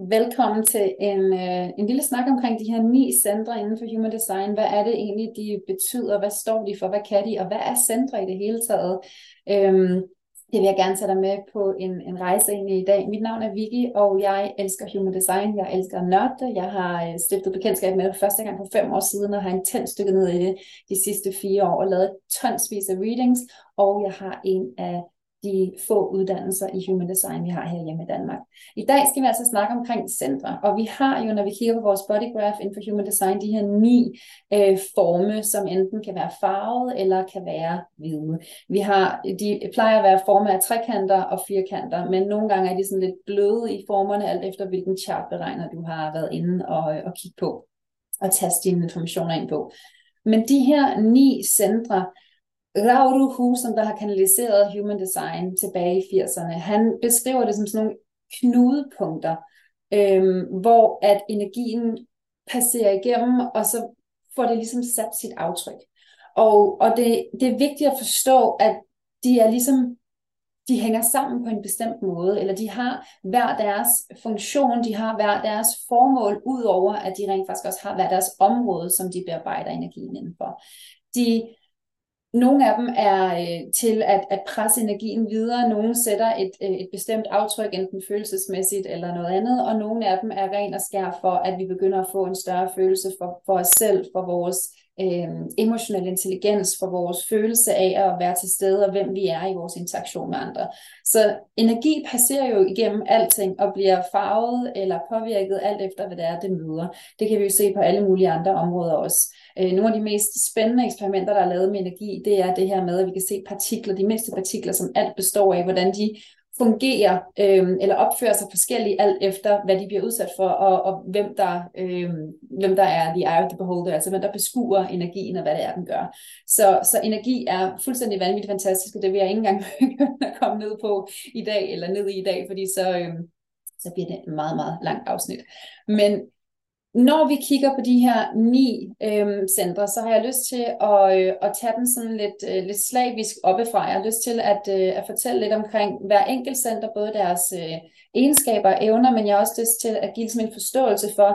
Velkommen til en, øh, en lille snak omkring de her ni centre inden for Human Design. Hvad er det egentlig, de betyder? Hvad står de for? Hvad kan de? Og hvad er centre i det hele taget? Øhm, det vil jeg gerne tage dig med på en, en rejse ind i i dag. Mit navn er Vicky, og jeg elsker Human Design. Jeg elsker nørde Jeg har øh, stiftet bekendtskab med det første gang for fem år siden, og har intens stykket ned i det de sidste fire år, og lavet tonsvis af readings, og jeg har en af de få uddannelser i Human Design, vi har her hjemme i Danmark. I dag skal vi altså snakke omkring centre, og vi har jo, når vi kigger på vores body graph inden for Human Design, de her ni øh, forme, som enten kan være farvet eller kan være hvide. Vi har, de plejer at være former af trekanter og firkanter, men nogle gange er de sådan lidt bløde i formerne, alt efter hvilken chartberegner du har været inde og, og kigge på og taste dine informationer ind på. Men de her ni centre, Rauru Hu, der har kanaliseret Human Design tilbage i 80'erne, han beskriver det som sådan nogle knudepunkter, øhm, hvor at energien passerer igennem, og så får det ligesom sat sit aftryk. Og, og det, det er vigtigt at forstå, at de er ligesom de hænger sammen på en bestemt måde, eller de har hver deres funktion, de har hver deres formål, udover at de rent faktisk også har hver deres område, som de bearbejder energien indenfor. De nogle af dem er øh, til at, at presse energien videre, nogle sætter et, øh, et bestemt aftryk, enten følelsesmæssigt eller noget andet, og nogle af dem er ren og skær for, at vi begynder at få en større følelse for, for os selv, for vores øh, emotionel intelligens, for vores følelse af at være til stede, og hvem vi er i vores interaktion med andre. Så energi passerer jo igennem alting, og bliver farvet eller påvirket alt efter, hvad det er, det møder. Det kan vi jo se på alle mulige andre områder også. Øh, nogle af de mest spændende eksperimenter, der er lavet med energi, det er det her med, at vi kan se partikler, de mindste partikler, som alt består af, hvordan de fungerer øh, eller opfører sig forskelligt alt efter, hvad de bliver udsat for, og, og hvem, der, øh, hvem der er the eye of the beholder, altså hvem der beskuer energien og hvad det er, den gør. Så, så energi er fuldstændig vanvittigt fantastisk, og det vil jeg ikke engang komme ned på i dag, eller ned i i dag, fordi så, øh, så bliver det et meget, meget langt afsnit. Men når vi kigger på de her ni øhm, centre, så har jeg lyst til at, øh, at tage dem sådan lidt, øh, lidt slavisk oppefra. Jeg har lyst til at, øh, at fortælle lidt omkring hver enkelt center, både deres øh, egenskaber og evner, men jeg har også lyst til at give sådan en forståelse for,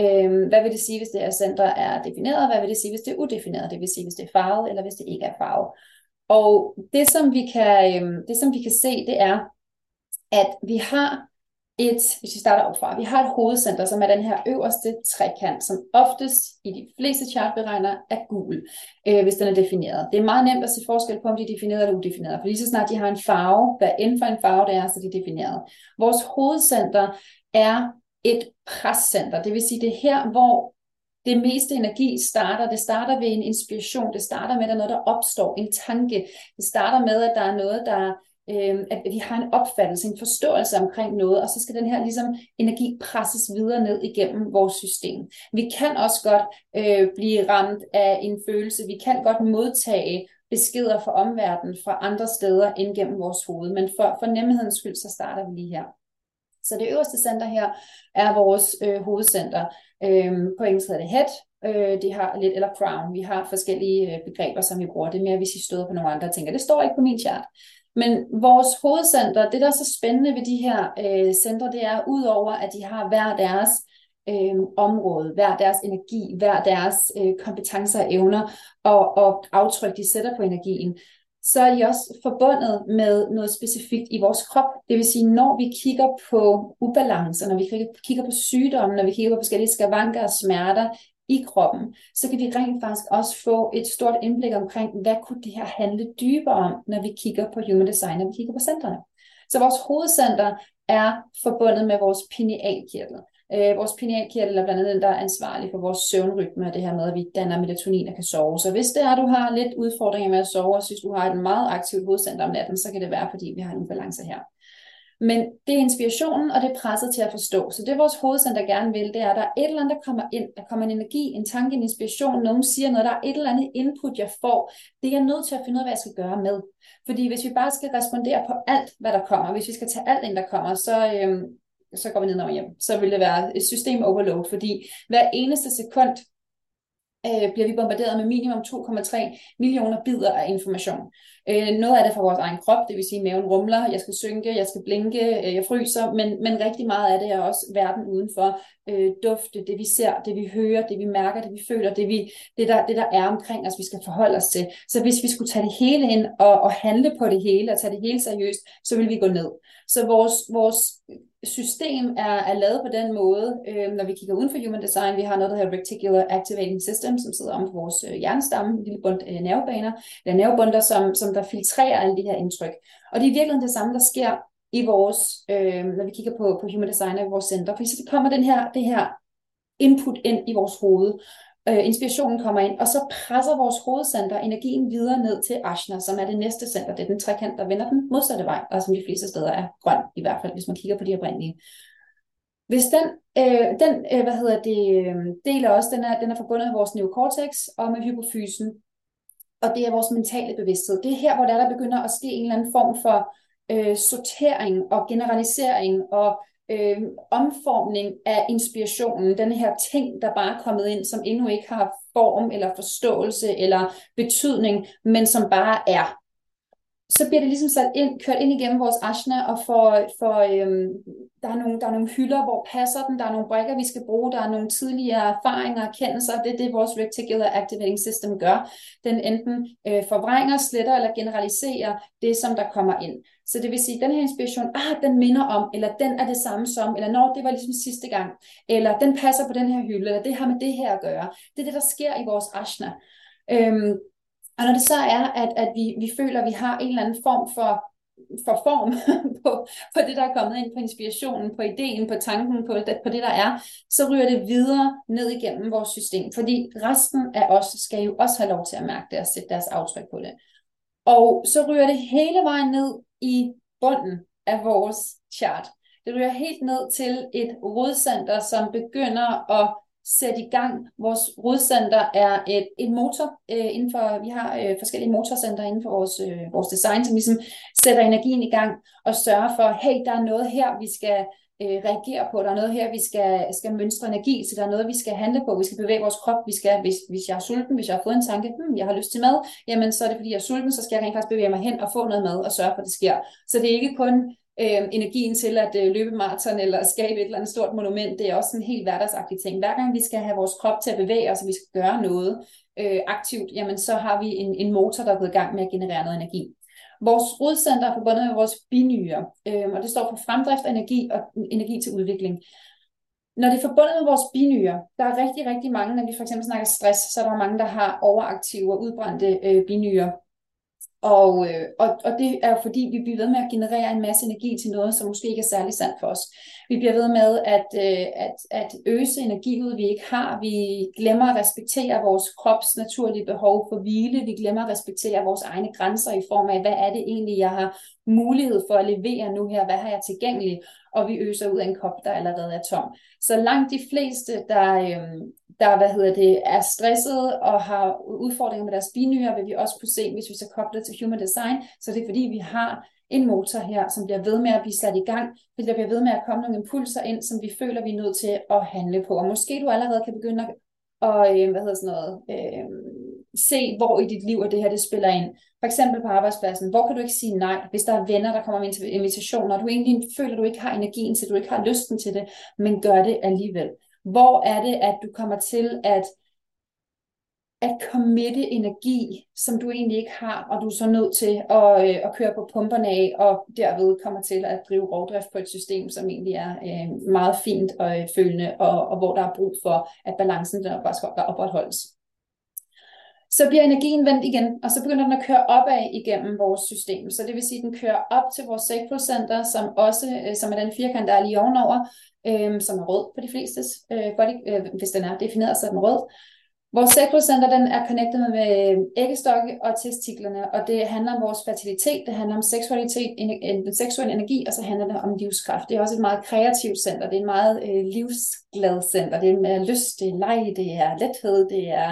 øh, hvad vil det sige, hvis det her center er defineret, hvad vil det sige, hvis det er udefineret, det vil sige, hvis det er farvet, eller hvis det ikke er farvet. Og det, som vi kan, øh, det, som vi kan se, det er, at vi har et, hvis vi starter op fra, vi har et hovedcenter, som er den her øverste trekant, som oftest i de fleste chartberegner er gul, øh, hvis den er defineret. Det er meget nemt at se forskel på, om de er defineret eller udefineret, for lige så snart de har en farve, hvad end for en farve det er, så er defineret. Vores hovedcenter er et prescenter, det vil sige, det er her, hvor det meste energi starter. Det starter ved en inspiration. Det starter med, at der er noget, der opstår. En tanke. Det starter med, at der er noget, der øh, at vi har en opfattelse, en forståelse omkring noget, og så skal den her ligesom energi presses videre ned igennem vores system. Vi kan også godt øh, blive ramt af en følelse, vi kan godt modtage beskeder fra omverdenen fra andre steder end gennem vores hoved, men for, for nemhedens skyld, så starter vi lige her. Så det øverste center her er vores øh, hovedcenter. Øh, på engelsk hedder det head, øh, det har lidt, eller crown. Vi har forskellige øh, begreber, som vi bruger. Det er mere, hvis I støder på nogle andre tænker Det står ikke på min chart. Men vores hovedcenter, det der er så spændende ved de her øh, centre, det er udover at de har hver deres øh, område, hver deres energi, hver deres øh, kompetencer og evner og, og aftryk, de sætter på energien, så er de også forbundet med noget specifikt i vores krop. Det vil sige, når vi kigger på ubalancer, når vi kigger på sygdomme, når vi kigger på forskellige skavanker og smerter i kroppen, så kan vi rent faktisk også få et stort indblik omkring, hvad kunne det her handle dybere om, når vi kigger på human design, og vi kigger på centrene. Så vores hovedcenter er forbundet med vores pinealkirtel. Øh, vores pinealkirtel er blandt andet den, der er ansvarlig for vores søvnrytme, og det her med, at vi danner melatonin og kan sove. Så hvis det er, at du har lidt udfordringer med at sove, og synes, du har et meget aktivt hovedcenter om natten, så kan det være, fordi vi har en balance her. Men det er inspirationen, og det er presset til at forstå. Så det vores hovedcenter gerne vil, det er, at der er et eller andet, der kommer ind. Der kommer en energi, en tanke, en inspiration. Nogen siger noget, der er et eller andet input, jeg får. Det er jeg nødt til at finde ud af, hvad jeg skal gøre med. Fordi hvis vi bare skal respondere på alt, hvad der kommer, hvis vi skal tage alt ind, der kommer, så, øhm, så går vi ned over hjem. Så vil det være et system overload, fordi hver eneste sekund øh, bliver vi bombarderet med minimum 2,3 millioner bidder af information. Øh, noget af det fra vores egen krop, det vil sige, at maven rumler, jeg skal synke, jeg skal blinke, øh, jeg fryser, men, men rigtig meget af det er også verden udenfor. Øh, dufte, det vi ser, det vi hører, det vi mærker, det vi føler, det, vi, det, der, det der er omkring os, vi skal forholde os til. Så hvis vi skulle tage det hele ind og, og handle på det hele og tage det hele seriøst, så vil vi gå ned. Så vores, vores system er, er lavet på den måde, øh, når vi kigger uden for human design, vi har noget, der hedder Reticular Activating System, som sidder om på vores øh, hjernestamme, en lille bund øh, nervebaner, eller nervebunder, som, som der filtrerer alle de her indtryk. Og det er i virkeligheden det samme, der sker i vores, øh, når vi kigger på, på human design og i vores center, fordi så kommer den her, det her input ind i vores hoved, øh, inspirationen kommer ind, og så presser vores hovedcenter energien videre ned til Ashna, som er det næste center. Det er den trekant, der vender den modsatte vej, og som de fleste steder er grøn, i hvert fald, hvis man kigger på de oprindelige. Hvis den, øh, den øh, hvad hedder det, øh, del også, den er, den er forbundet med vores neocortex og med hypofysen, og det er vores mentale bevidsthed. Det er her, hvor der, der begynder at ske en eller anden form for øh, sortering og generalisering og øh, omformning af inspirationen, den her ting, der bare er kommet ind, som endnu ikke har form eller forståelse eller betydning, men som bare er. Så bliver det ligesom sat ind, kørt ind igennem vores ashna, og for, for øhm, der, er nogle, der er nogle hylder, hvor passer den, der er nogle brækker, vi skal bruge, der er nogle tidligere erfaringer og kendelser, det er det, vores Reticular Activating System gør. Den enten øh, forvrænger, sletter eller generaliserer det, som der kommer ind. Så det vil sige, at den her inspiration, ah, den minder om, eller den er det samme som, eller når det var ligesom sidste gang, eller den passer på den her hylde, eller det har med det her at gøre. Det er det, der sker i vores ashna. Øhm, og når det så er, at, at vi, vi føler, at vi har en eller anden form for, for form på, på det, der er kommet ind, på inspirationen, på ideen, på tanken, på det, på det, der er, så ryger det videre ned igennem vores system. Fordi resten af os skal jo også have lov til at mærke det og sætte deres aftryk på det. Og så ryger det hele vejen ned i bunden af vores chart. Det ryger helt ned til et rodcenter, som begynder at sætte i gang. Vores rodcenter er et, et motor øh, inden for, vi har øh, forskellige motorcenter inden for vores, øh, vores design, som ligesom sætter energien i gang og sørger for, hey, der er noget her, vi skal øh, reagere på. Der er noget her, vi skal, skal mønstre energi, så der er noget, vi skal handle på. Vi skal bevæge vores krop. Vi skal, hvis, hvis jeg er sulten, hvis jeg har fået en tanke, hmm, jeg har lyst til mad, jamen så er det fordi, jeg er sulten, så skal jeg rent faktisk bevæge mig hen og få noget mad og sørge for, at det sker. Så det er ikke kun øh, energien til at øh, løbe maraton eller skabe et eller andet stort monument. Det er også en helt hverdagsagtig ting. Hver gang vi skal have vores krop til at bevæge os, og vi skal gøre noget øh, aktivt, jamen så har vi en, en motor, der er gået i gang med at generere noget energi. Vores rodcenter er forbundet med vores binyrer, øh, og det står for fremdrift energi og energi til udvikling. Når det er forbundet med vores binyrer, der er rigtig, rigtig mange, når vi for eksempel snakker stress, så er der mange, der har overaktive og udbrændte øh, binyre. Og, øh, og, og det er fordi, vi bliver ved med at generere en masse energi til noget, som måske ikke er særlig sandt for os. Vi bliver ved med at, øh, at, at øse energi ud, vi ikke har. Vi glemmer at respektere vores krops naturlige behov for hvile. Vi glemmer at respektere vores egne grænser i form af, hvad er det egentlig, jeg har mulighed for at levere nu her? Hvad har jeg tilgængeligt? Og vi øser ud af en kop, der allerede er tom. Så langt de fleste, der, øh, der hvad hedder det, er stresset og har udfordringer med deres binyrer, vil vi også kunne se, hvis vi så kobler til human design, så det er fordi, vi har en motor her, som bliver ved med at blive sat i gang, fordi der bliver ved med at komme nogle impulser ind, som vi føler, vi er nødt til at handle på. Og måske du allerede kan begynde at, og, øh, hvad hedder sådan noget, øh, se, hvor i dit liv at det her det spiller ind. For eksempel på arbejdspladsen, hvor kan du ikke sige nej, hvis der er venner, der kommer med invitationer, og du egentlig føler, at du ikke har energien til, du ikke har lysten til det, men gør det alligevel. Hvor er det, at du kommer til at, at committe energi, som du egentlig ikke har, og du er så nødt til at, øh, at køre på pumperne af, og derved kommer til at drive rovdrift på et system, som egentlig er øh, meget fint og øh, følende, og, og hvor der er brug for, at balancen der bare skal opretholdes? Så bliver energien vendt igen, og så begynder den at køre opad igennem vores system. Så det vil sige, at den kører op til vores sacral center, som også øh, som er den firkant, der er lige ovenover, øh, som er rød på de fleste, øh, body, øh, hvis den er defineret, så er den rød. Vores sacral center, den er connectet med øh, æggestokke og testiklerne, og det handler om vores fertilitet, det handler om seksualitet, den seksuelle energi, og så handler det om livskraft. Det er også et meget kreativt center, det er et meget øh, livsglad center, det er med øh, lyst, det er leg, det er lethed, det er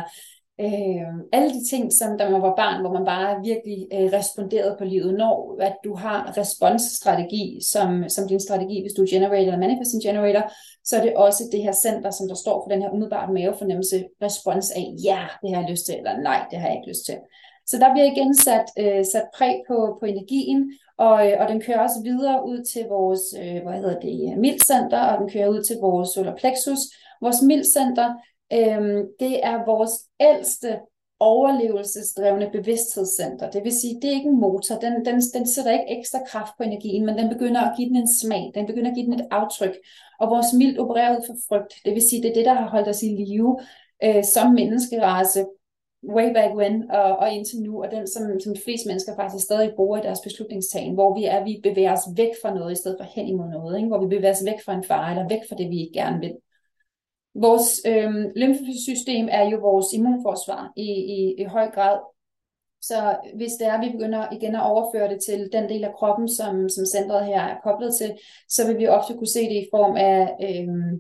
Øh, alle de ting, som da man var barn, hvor man bare virkelig øh, responderede på livet, når at du har responsstrategi som, som din strategi, hvis du er generator eller manifesting generator, så er det også det her center, som der står for den her umiddelbare mavefornemmelse, respons af, ja, det har jeg lyst til, eller nej, det har jeg ikke lyst til. Så der bliver igen sat, øh, sat præg på, på energien, og, øh, og den kører også videre ud til vores øh, hvad hedder det, mildcenter, og den kører ud til vores solar plexus. Vores mildcenter, Øhm, det er vores ældste overlevelsesdrevne bevidsthedscenter. Det vil sige, det er ikke en motor. Den, den, den sætter ikke ekstra kraft på energien, men den begynder at give den en smag. Den begynder at give den et aftryk. Og vores mild opererer ud for frygt. Det vil sige, det er det, der har holdt os i live øh, som menneskerace way back when og, og indtil nu, og den, som, som de fleste mennesker faktisk stadig bruger i deres beslutningstagen, hvor vi er, vi bevæger os væk fra noget, i stedet for hen imod noget, ikke? hvor vi bevæger os væk fra en fare, eller væk fra det, vi ikke gerne vil. Vores øh, lymfesystem er jo vores immunforsvar i, i, i høj grad. Så hvis det er, at vi begynder igen at overføre det til den del af kroppen, som, som centret her er koblet til, så vil vi ofte kunne se det i form af øh,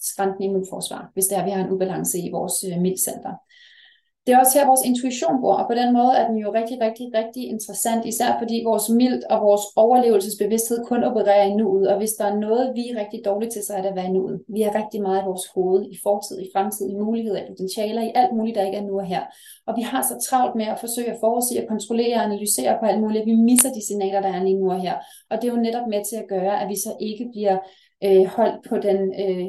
skrantende immunforsvar, hvis det er, at vi har en ubalance i vores øh, midtcenter det er også her, vores intuition bor, og på den måde er den jo rigtig, rigtig, rigtig interessant, især fordi vores mild og vores overlevelsesbevidsthed kun opererer i nuet, og hvis der er noget, vi er rigtig dårlige til, så er det at være i nuet. Vi er rigtig meget i vores hoved, i fortid, i fremtid, i muligheder, i potentialer, i alt muligt, der ikke er nu og her. Og vi har så travlt med at forsøge at forudsige, at kontrollere og analysere på alt muligt, at vi misser de signaler, der er lige nu og her. Og det er jo netop med til at gøre, at vi så ikke bliver øh, holdt på den øh,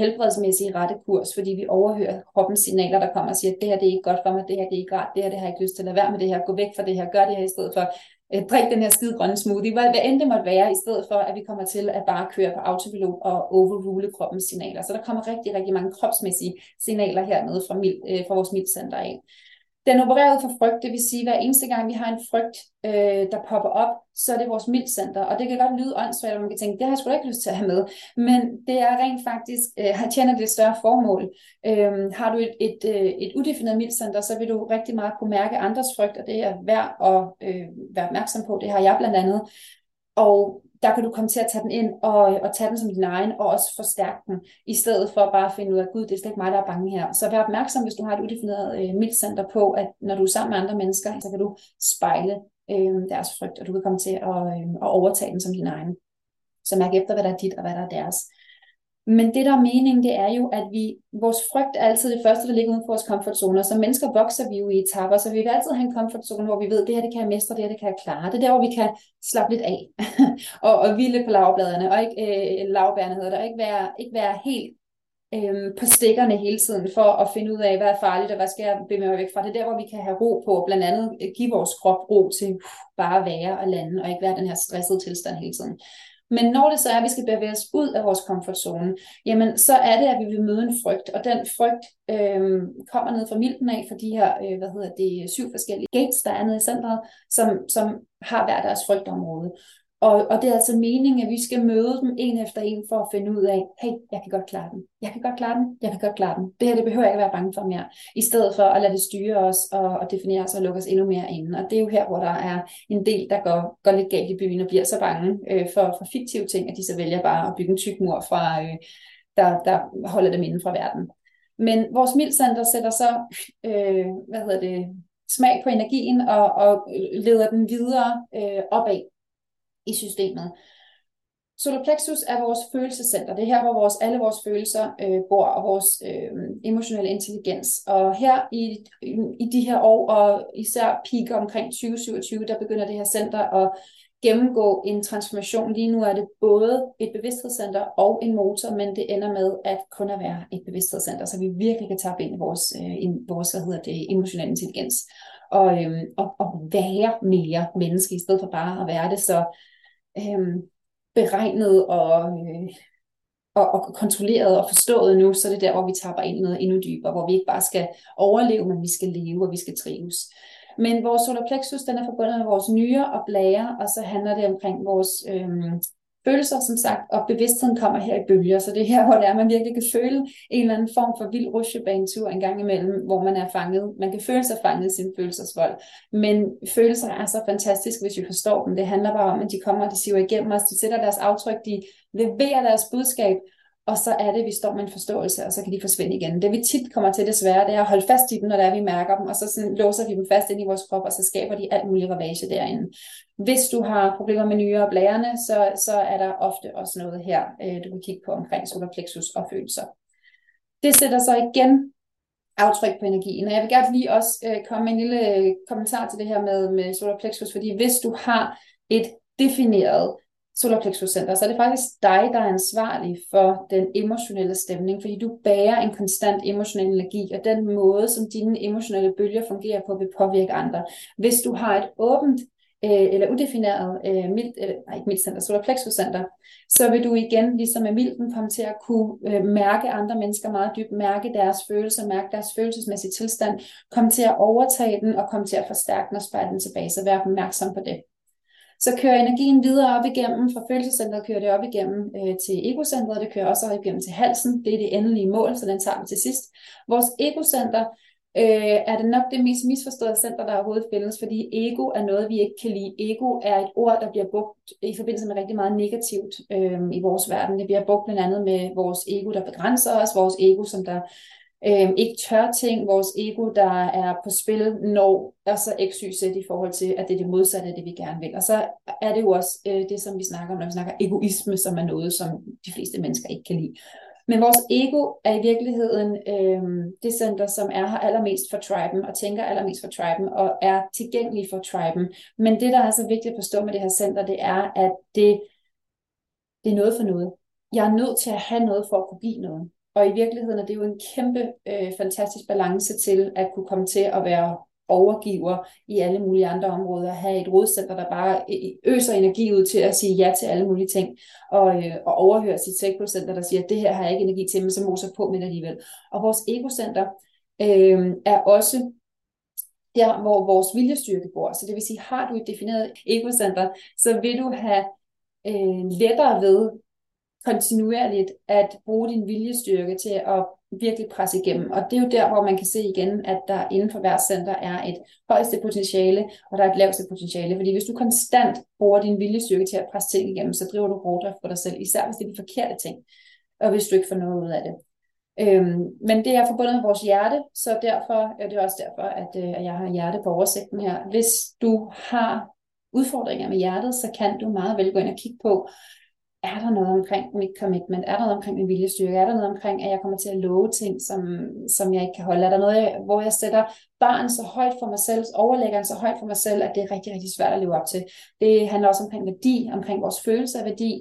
helbredsmæssige rette kurs, fordi vi overhører kroppens signaler, der kommer og siger, at det her det er ikke godt for mig, det her det er ikke rart, det her det har jeg ikke lyst til at være med det her, gå væk fra det her, gør det her i stedet for, øh, drik den her skide grønne smoothie, hvad, hvad end det måtte være, i stedet for, at vi kommer til at bare køre på autopilot og overrule kroppens signaler. Så der kommer rigtig, rigtig mange kropsmæssige signaler hernede fra, mild, øh, fra vores mildcenter af. Den opererer ud for frygt, det vil sige, at hver eneste gang vi har en frygt, øh, der popper op, så er det vores mildcenter. Og det kan godt lyde åndssvagt, at man kan tænke, det har jeg sgu da ikke lyst til at have med. Men det er rent faktisk, øh, tjener det et større formål. Øh, har du et, et, øh, et udefineret mildcenter, så vil du rigtig meget kunne mærke andres frygt, og det er værd at øh, være opmærksom på. Det har jeg blandt andet. Og der kan du komme til at tage den ind og, og tage den som din egen, og også forstærke den, i stedet for bare at finde ud af, gud, det er slet ikke mig, der er bange her. Så vær opmærksom, hvis du har et udefineret øh, midtcenter på, at når du er sammen med andre mennesker, så kan du spejle øh, deres frygt, og du kan komme til at, øh, at overtage den som din egen. Så mærk efter, hvad der er dit, og hvad der er deres. Men det, der er meningen, det er jo, at vi, vores frygt er altid det første, der ligger uden for vores komfortzone. Som mennesker vokser vi jo i etaper, så vi vil altid have en komfortzone, hvor vi ved, det her det kan jeg mestre, det her det kan jeg klare. Det er der, hvor vi kan slappe lidt af og, og hvile på lavbladene, og ikke øh, lavbærne hedder det, og ikke være, ikke være helt øh, på stikkerne hele tiden for at finde ud af, hvad er farligt, og hvad skal jeg bevæge mig væk fra. Det er der, hvor vi kan have ro på, blandt andet give vores krop ro til uh, bare at være og lande, og ikke være den her stressede tilstand hele tiden. Men når det så er, at vi skal bevæge os ud af vores komfortzone, jamen så er det, at vi vil møde en frygt. Og den frygt øh, kommer ned fra milten af for de her, øh, hvad hedder det, syv forskellige gates, der er nede i centret, som, som har hver deres frygtområde. Og, og det er altså meningen, at vi skal møde dem en efter en for at finde ud af, hey, jeg kan godt klare den. Jeg kan godt klare den. Jeg kan godt klare den. Det her, det behøver jeg ikke at være bange for mere. I stedet for at lade det styre os og, og definere os og lukke os endnu mere ind. Og det er jo her, hvor der er en del, der går, går lidt galt i byen og bliver så bange øh, for, for fiktive ting, at de så vælger bare at bygge en tyk mur, fra, øh, der, der holder dem inden fra verden. Men vores mildcenter sætter så, øh, hvad hedder det, smag på energien og, og leder den videre øh, opad i systemet. Solar plexus er vores følelsescenter. Det er her, hvor vores, alle vores følelser øh, bor, og vores øh, emotionelle intelligens. Og her i, i de her år, og især peak omkring 2027, der begynder det her center at gennemgå en transformation. Lige nu er det både et bevidsthedscenter og en motor, men det ender med at kun at være et bevidsthedscenter, så vi virkelig kan tage ind i vores, øh, vores hvad hedder det, emotionelle intelligens. Og, øh, og, og være mere menneske, i stedet for bare at være det. Så øh, beregnet og, øh, og, og kontrolleret og forstået nu, så er det der, hvor vi tapper ind noget endnu dybere, hvor vi ikke bare skal overleve, men vi skal leve, og vi skal trives. Men vores solar plexus, den er forbundet med vores nyre og blære, og så handler det omkring vores øh, følelser, som sagt, og bevidstheden kommer her i bølger, så det er her, hvor det er, man virkelig kan føle en eller anden form for vild rusjebanetur en gang imellem, hvor man er fanget. Man kan føle sig fanget i sin følelsesvold, men følelser er så fantastiske, hvis vi forstår dem. Det handler bare om, at de kommer, de siver igennem os, de sætter deres aftryk, de leverer deres budskab, og så er det, at vi står med en forståelse, og så kan de forsvinde igen. Det vi tit kommer til desværre, det er at holde fast i dem, når det er, vi mærker dem, og så sådan, låser vi dem fast ind i vores krop, og så skaber de alt muligt ravage derinde. Hvis du har problemer med nyere og blærerne, så, så er der ofte også noget her, øh, du kan kigge på omkring solar plexus og følelser. Det sætter så igen aftryk på energien. Og jeg vil gerne lige også øh, komme med en lille øh, kommentar til det her med, med solar plexus, fordi hvis du har et defineret solar plexus center, så er det faktisk dig, der er ansvarlig for den emotionelle stemning, fordi du bærer en konstant emotionel energi, og den måde, som dine emotionelle bølger fungerer på, vil påvirke andre. Hvis du har et åbent øh, eller udefineret øh, mild, eller, øh, nej, ikke mildcenter, solar plexus center, så vil du igen, ligesom med milden, komme til at kunne øh, mærke andre mennesker meget dybt, mærke deres følelser, mærke deres følelsesmæssige tilstand, komme til at overtage den og komme til at forstærke den og spejle den tilbage, så vær opmærksom på det. Så kører energien videre op igennem, fra følelsescentret kører det op igennem øh, til egocentret, det kører også op igennem til halsen, det er det endelige mål, så den tager vi til sidst. Vores egocenter øh, er det nok det mest misforståede center, der overhovedet findes, fordi ego er noget, vi ikke kan lide. Ego er et ord, der bliver brugt i forbindelse med rigtig meget negativt øh, i vores verden. Det bliver brugt blandt andet med vores ego, der begrænser os, vores ego, som der øh, ikke tør ting, vores ego, der er på spil, når og så x, y, z i forhold til, at det er det modsatte af det, vi gerne vil. Og så er det jo også øh, det, som vi snakker om, når vi snakker egoisme, som er noget, som de fleste mennesker ikke kan lide. Men vores ego er i virkeligheden øh, det center, som er her allermest for triben, og tænker allermest for triben, og er tilgængelig for triben. Men det, der er så vigtigt at forstå med det her center, det er, at det, det er noget for noget. Jeg er nødt til at have noget for at kunne give noget. Og i virkeligheden er det jo en kæmpe øh, fantastisk balance til at kunne komme til at være overgiver i alle mulige andre områder, have et rådcenter, der bare øh, øser energi ud til at sige ja til alle mulige ting, og, øh, og overhøre sit sektorcenter, der siger, at det her har jeg ikke energi til, men så moser på med det alligevel. Og vores egocenter øh, er også der, hvor vores viljestyrke bor. Så det vil sige, har du et defineret egocenter, så vil du have øh, lettere ved kontinuerligt at bruge din viljestyrke til at virkelig presse igennem. Og det er jo der, hvor man kan se igen, at der inden for hver center er et højeste potentiale, og der er et laveste potentiale. Fordi hvis du konstant bruger din viljestyrke til at presse ting igennem, så driver du rovdrift for dig selv, især hvis det er de forkerte ting, og hvis du ikke får noget ud af det. Øhm, men det er forbundet med vores hjerte, så derfor er det også derfor, at, øh, at jeg har hjerte på oversigten her. Hvis du har udfordringer med hjertet, så kan du meget vel gå ind og kigge på, er der noget omkring mit commitment? Er der noget omkring min viljestyrke? Er der noget omkring, at jeg kommer til at love ting, som, som jeg ikke kan holde? Er der noget, hvor jeg sætter barn så højt for mig selv, overlæggeren så højt for mig selv, at det er rigtig, rigtig svært at leve op til? Det handler også omkring værdi, omkring vores følelse af værdi,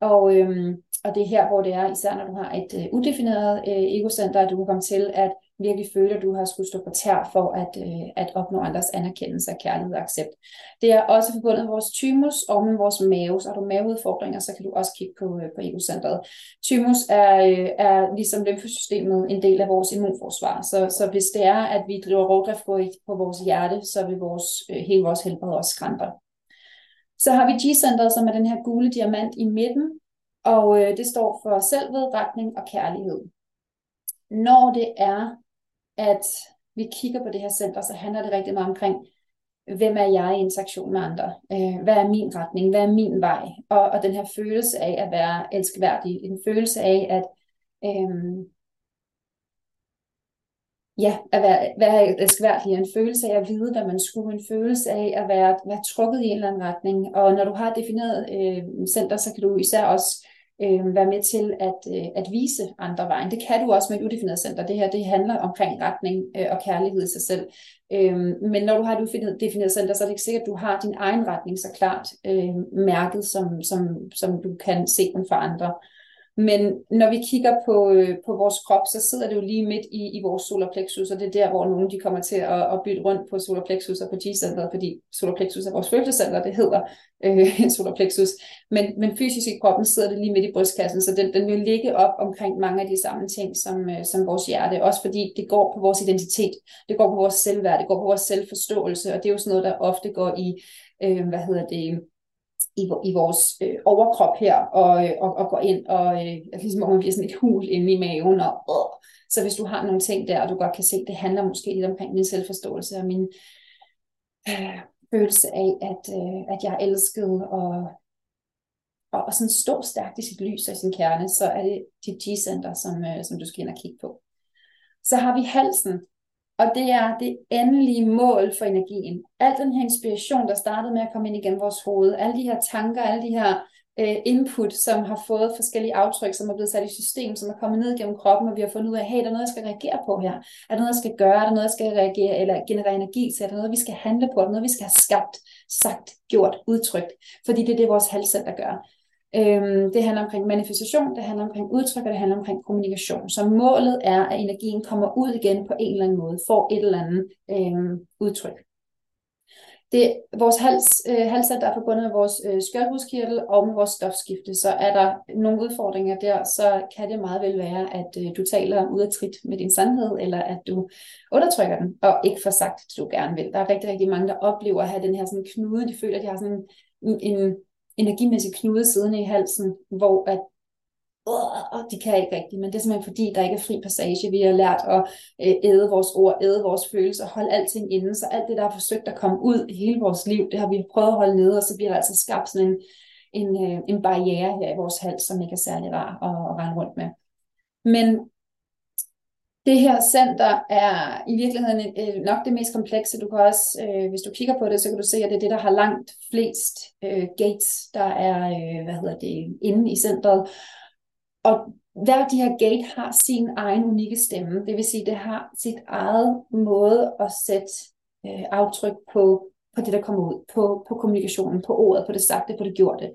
og, øhm, og det er her, hvor det er, især når du har et øh, udefineret øh, egocenter, at du kan komme til at virkelig føle, at du har skulle stå på tær for at, øh, at opnå andres anerkendelse af kærlighed og accept. Det er også forbundet med vores thymus og med vores mave. Så har du maveudfordringer, så kan du også kigge på, øh, på egocentret. Thymus er, øh, er ligesom lymfesystemet en del af vores immunforsvar. Så, så hvis det er, at vi driver rovdrift på, på vores hjerte, så vil vores, øh, hele vores helbred også skræmpe. Så har vi G-centret, som er den her gule diamant i midten, og øh, det står for selvved, retning og kærlighed. Når det er, at vi kigger på det her center, så handler det rigtig meget omkring, hvem er jeg i interaktion med andre? Øh, hvad er min retning? Hvad er min vej? Og, og den her følelse af at være elskværdig, en følelse af at øh, ja, at være, være elskværdig, en følelse af at vide, hvad man skulle, en følelse af at være, være trukket i en eller anden retning. Og når du har defineret øh, center, så kan du især også øh, være med til at, øh, at vise andre vejen. Det kan du også med et udefineret center. Det her det handler omkring retning øh, og kærlighed i sig selv. Øh, men når du har et udefineret center, så er det ikke sikkert, at du har din egen retning så klart øh, mærket, som, som, som du kan se den for andre. Men når vi kigger på, øh, på vores krop, så sidder det jo lige midt i, i vores solarplexus, og det er der, hvor nogen de kommer til at, at bytte rundt på solarplexus og på G-centret, fordi solarplexus er vores følelsescenter, det hedder øh, solarplexus. Men, men fysisk i kroppen sidder det lige midt i brystkassen, så den, den vil ligge op omkring mange af de samme ting som, øh, som vores hjerte, også fordi det går på vores identitet, det går på vores selvværd, det går på vores selvforståelse, og det er jo sådan noget, der ofte går i, øh, hvad hedder det, i, i vores øh, overkrop her, og, øh, og, og går ind, og øh, ligesom om man bliver sådan et hul inde i maven, og øh. så hvis du har nogle ting der, og du godt kan se, det handler måske lidt omkring min selvforståelse, og min øh, følelse af, at, øh, at jeg er elsket, og, og, og sådan stå stærkt i sit lys og i sin kerne, så er det dit G-center, som, øh, som du skal ind og kigge på. Så har vi halsen, og det er det endelige mål for energien. Al den her inspiration, der startede med at komme ind igennem vores hoved, alle de her tanker, alle de her øh, input, som har fået forskellige aftryk, som er blevet sat i system, som er kommet ned gennem kroppen, og vi har fundet ud af, hey, der er noget, jeg skal reagere på her. Er der noget, jeg skal gøre? Er der noget, jeg skal reagere eller generere energi til? Er der noget, vi skal handle på? Er der noget, vi skal have skabt, sagt, gjort, udtrykt? Fordi det er det, vores halvcenter gør. Øhm, det handler omkring manifestation, det handler omkring udtryk, og det handler omkring kommunikation. Så målet er, at energien kommer ud igen på en eller anden måde, får et eller andet øhm, udtryk. Det, vores hals, øh, halscenter er forbundet med vores øh, skjoldbruskkirtel og med vores stofskifte, så er der nogle udfordringer der, så kan det meget vel være, at øh, du taler ud af trit med din sandhed, eller at du undertrykker den, og ikke får sagt, at du gerne vil. Der er rigtig, rigtig mange, der oplever at have den her sådan knude, de føler, at de har sådan en, en energimæssig knude siddende i halsen, hvor at og de kan ikke rigtigt, men det er simpelthen fordi, der ikke er fri passage. Vi har lært at øh, æde vores ord, æde vores følelser, holde alting inde, så alt det, der har forsøgt at komme ud i hele vores liv, det har vi prøvet at holde nede, og så bliver der altså skabt sådan en, en, øh, en barriere her i vores hals, som ikke er særlig rar at, at rende rundt med. Men det her center er i virkeligheden øh, nok det mest komplekse. Du kan også, øh, hvis du kigger på det, så kan du se, at det er det, der har langt flest øh, gates, der er øh, hvad hedder det, inde i centret. Og hver af de her gate har sin egen unikke stemme. Det vil sige, det har sit eget måde at sætte øh, aftryk på, på det, der kommer ud, på, på kommunikationen, på ordet, på det sagte, på det gjorte.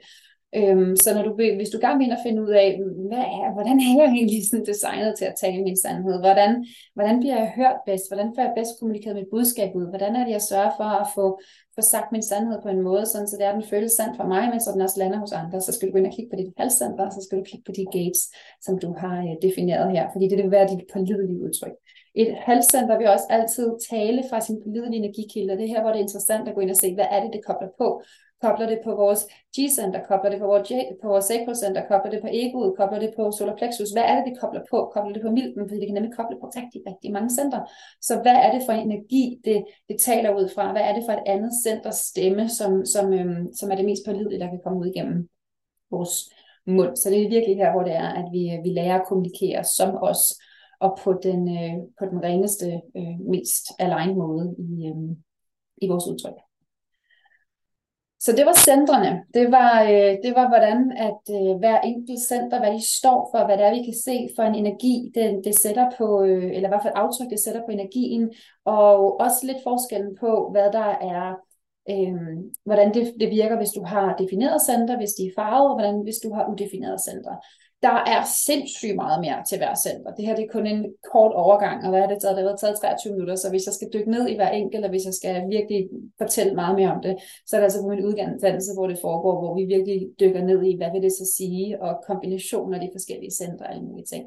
Øhm, så når du, hvis du gerne vil finde ud af, hvad er, hvordan er jeg egentlig sådan designet til at tale min sandhed? Hvordan, hvordan bliver jeg hørt bedst? Hvordan får jeg bedst kommunikeret mit budskab ud? Hvordan er det, jeg sørger for at få, få sagt min sandhed på en måde, sådan, så det er, den føles sandt for mig, men så den også lander hos andre. Så skal du gå ind og kigge på dit halscenter, så skal du kigge på de gates, som du har øh, defineret her, fordi det vil være dit pålidelige udtryk. Et halscenter vil også altid tale fra sin pålidelige energikilder. Det er her, hvor det er interessant at gå ind og se, hvad er det, det kobler på kobler det på vores G-center, kobler det på vores, på vores sacrocenter, kobler det på egoet, kobler det på solar plexus. Hvad er det, det kobler på? Kobler det på milten, fordi det kan nemlig koble på rigtig, rigtig mange center. Så hvad er det for energi, det, det taler ud fra? Hvad er det for et andet centers stemme, som, som, øhm, som er det mest pålidelige, der kan komme ud igennem vores mund? Så det er virkelig her, hvor det er, at vi, vi lærer at kommunikere som os, og på den, øh, på den reneste, øh, mest aligned måde i, øh, i vores udtryk. Så det var centrene. Det var, øh, det var hvordan at øh, hver enkelt center, hvad de står for, hvad det er, vi kan se for en energi, det, det sætter på, øh, eller i hvert fald aftryk, det sætter på energien, og også lidt forskellen på, hvad der er, øh, hvordan det, det virker, hvis du har defineret center, hvis de er farvet, og hvordan hvis du har udefineret center der er sindssygt meget mere til hver center. Det her det er kun en kort overgang, og hvad er det taget? Det har taget 23 minutter, så hvis jeg skal dykke ned i hver enkelt, eller hvis jeg skal virkelig fortælle meget mere om det, så er det altså på min uddannelse, hvor det foregår, hvor vi virkelig dykker ned i, hvad vil det så sige, og kombinationer af de forskellige centre og alle mulige ting.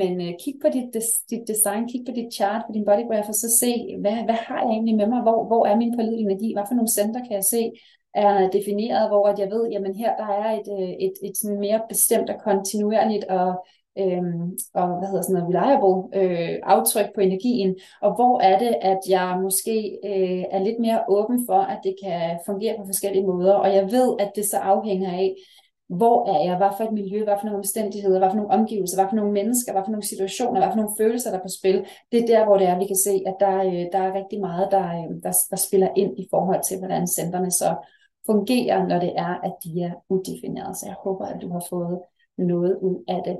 Men øh, kig på dit, dit design, kig på dit chart, på din bodygraph, og så se, hvad, hvad har jeg egentlig med mig? Hvor, hvor er min pålidelige energi? Hvad for nogle center kan jeg se? Er defineret, hvor at jeg ved, jamen her der er et, et, et, et sådan mere bestemt og kontinuerligt og, øhm, og hvad hedder sådan noget, reliable øh, aftryk på energien, og hvor er det, at jeg måske øh, er lidt mere åben for, at det kan fungere på forskellige måder, og jeg ved, at det så afhænger af, hvor er jeg, hvad for et miljø, hvad for nogle omstændigheder, hvad for nogle omgivelser, hvad for nogle mennesker, hvad for nogle situationer, hvad for nogle følelser, der er på spil. Det er der, hvor det er, vi kan se, at der, øh, der er rigtig meget, der, øh, der, der spiller ind i forhold til, hvordan centerne så fungerer, når det er, at de er udefinerede. Så jeg håber, at du har fået noget ud af det.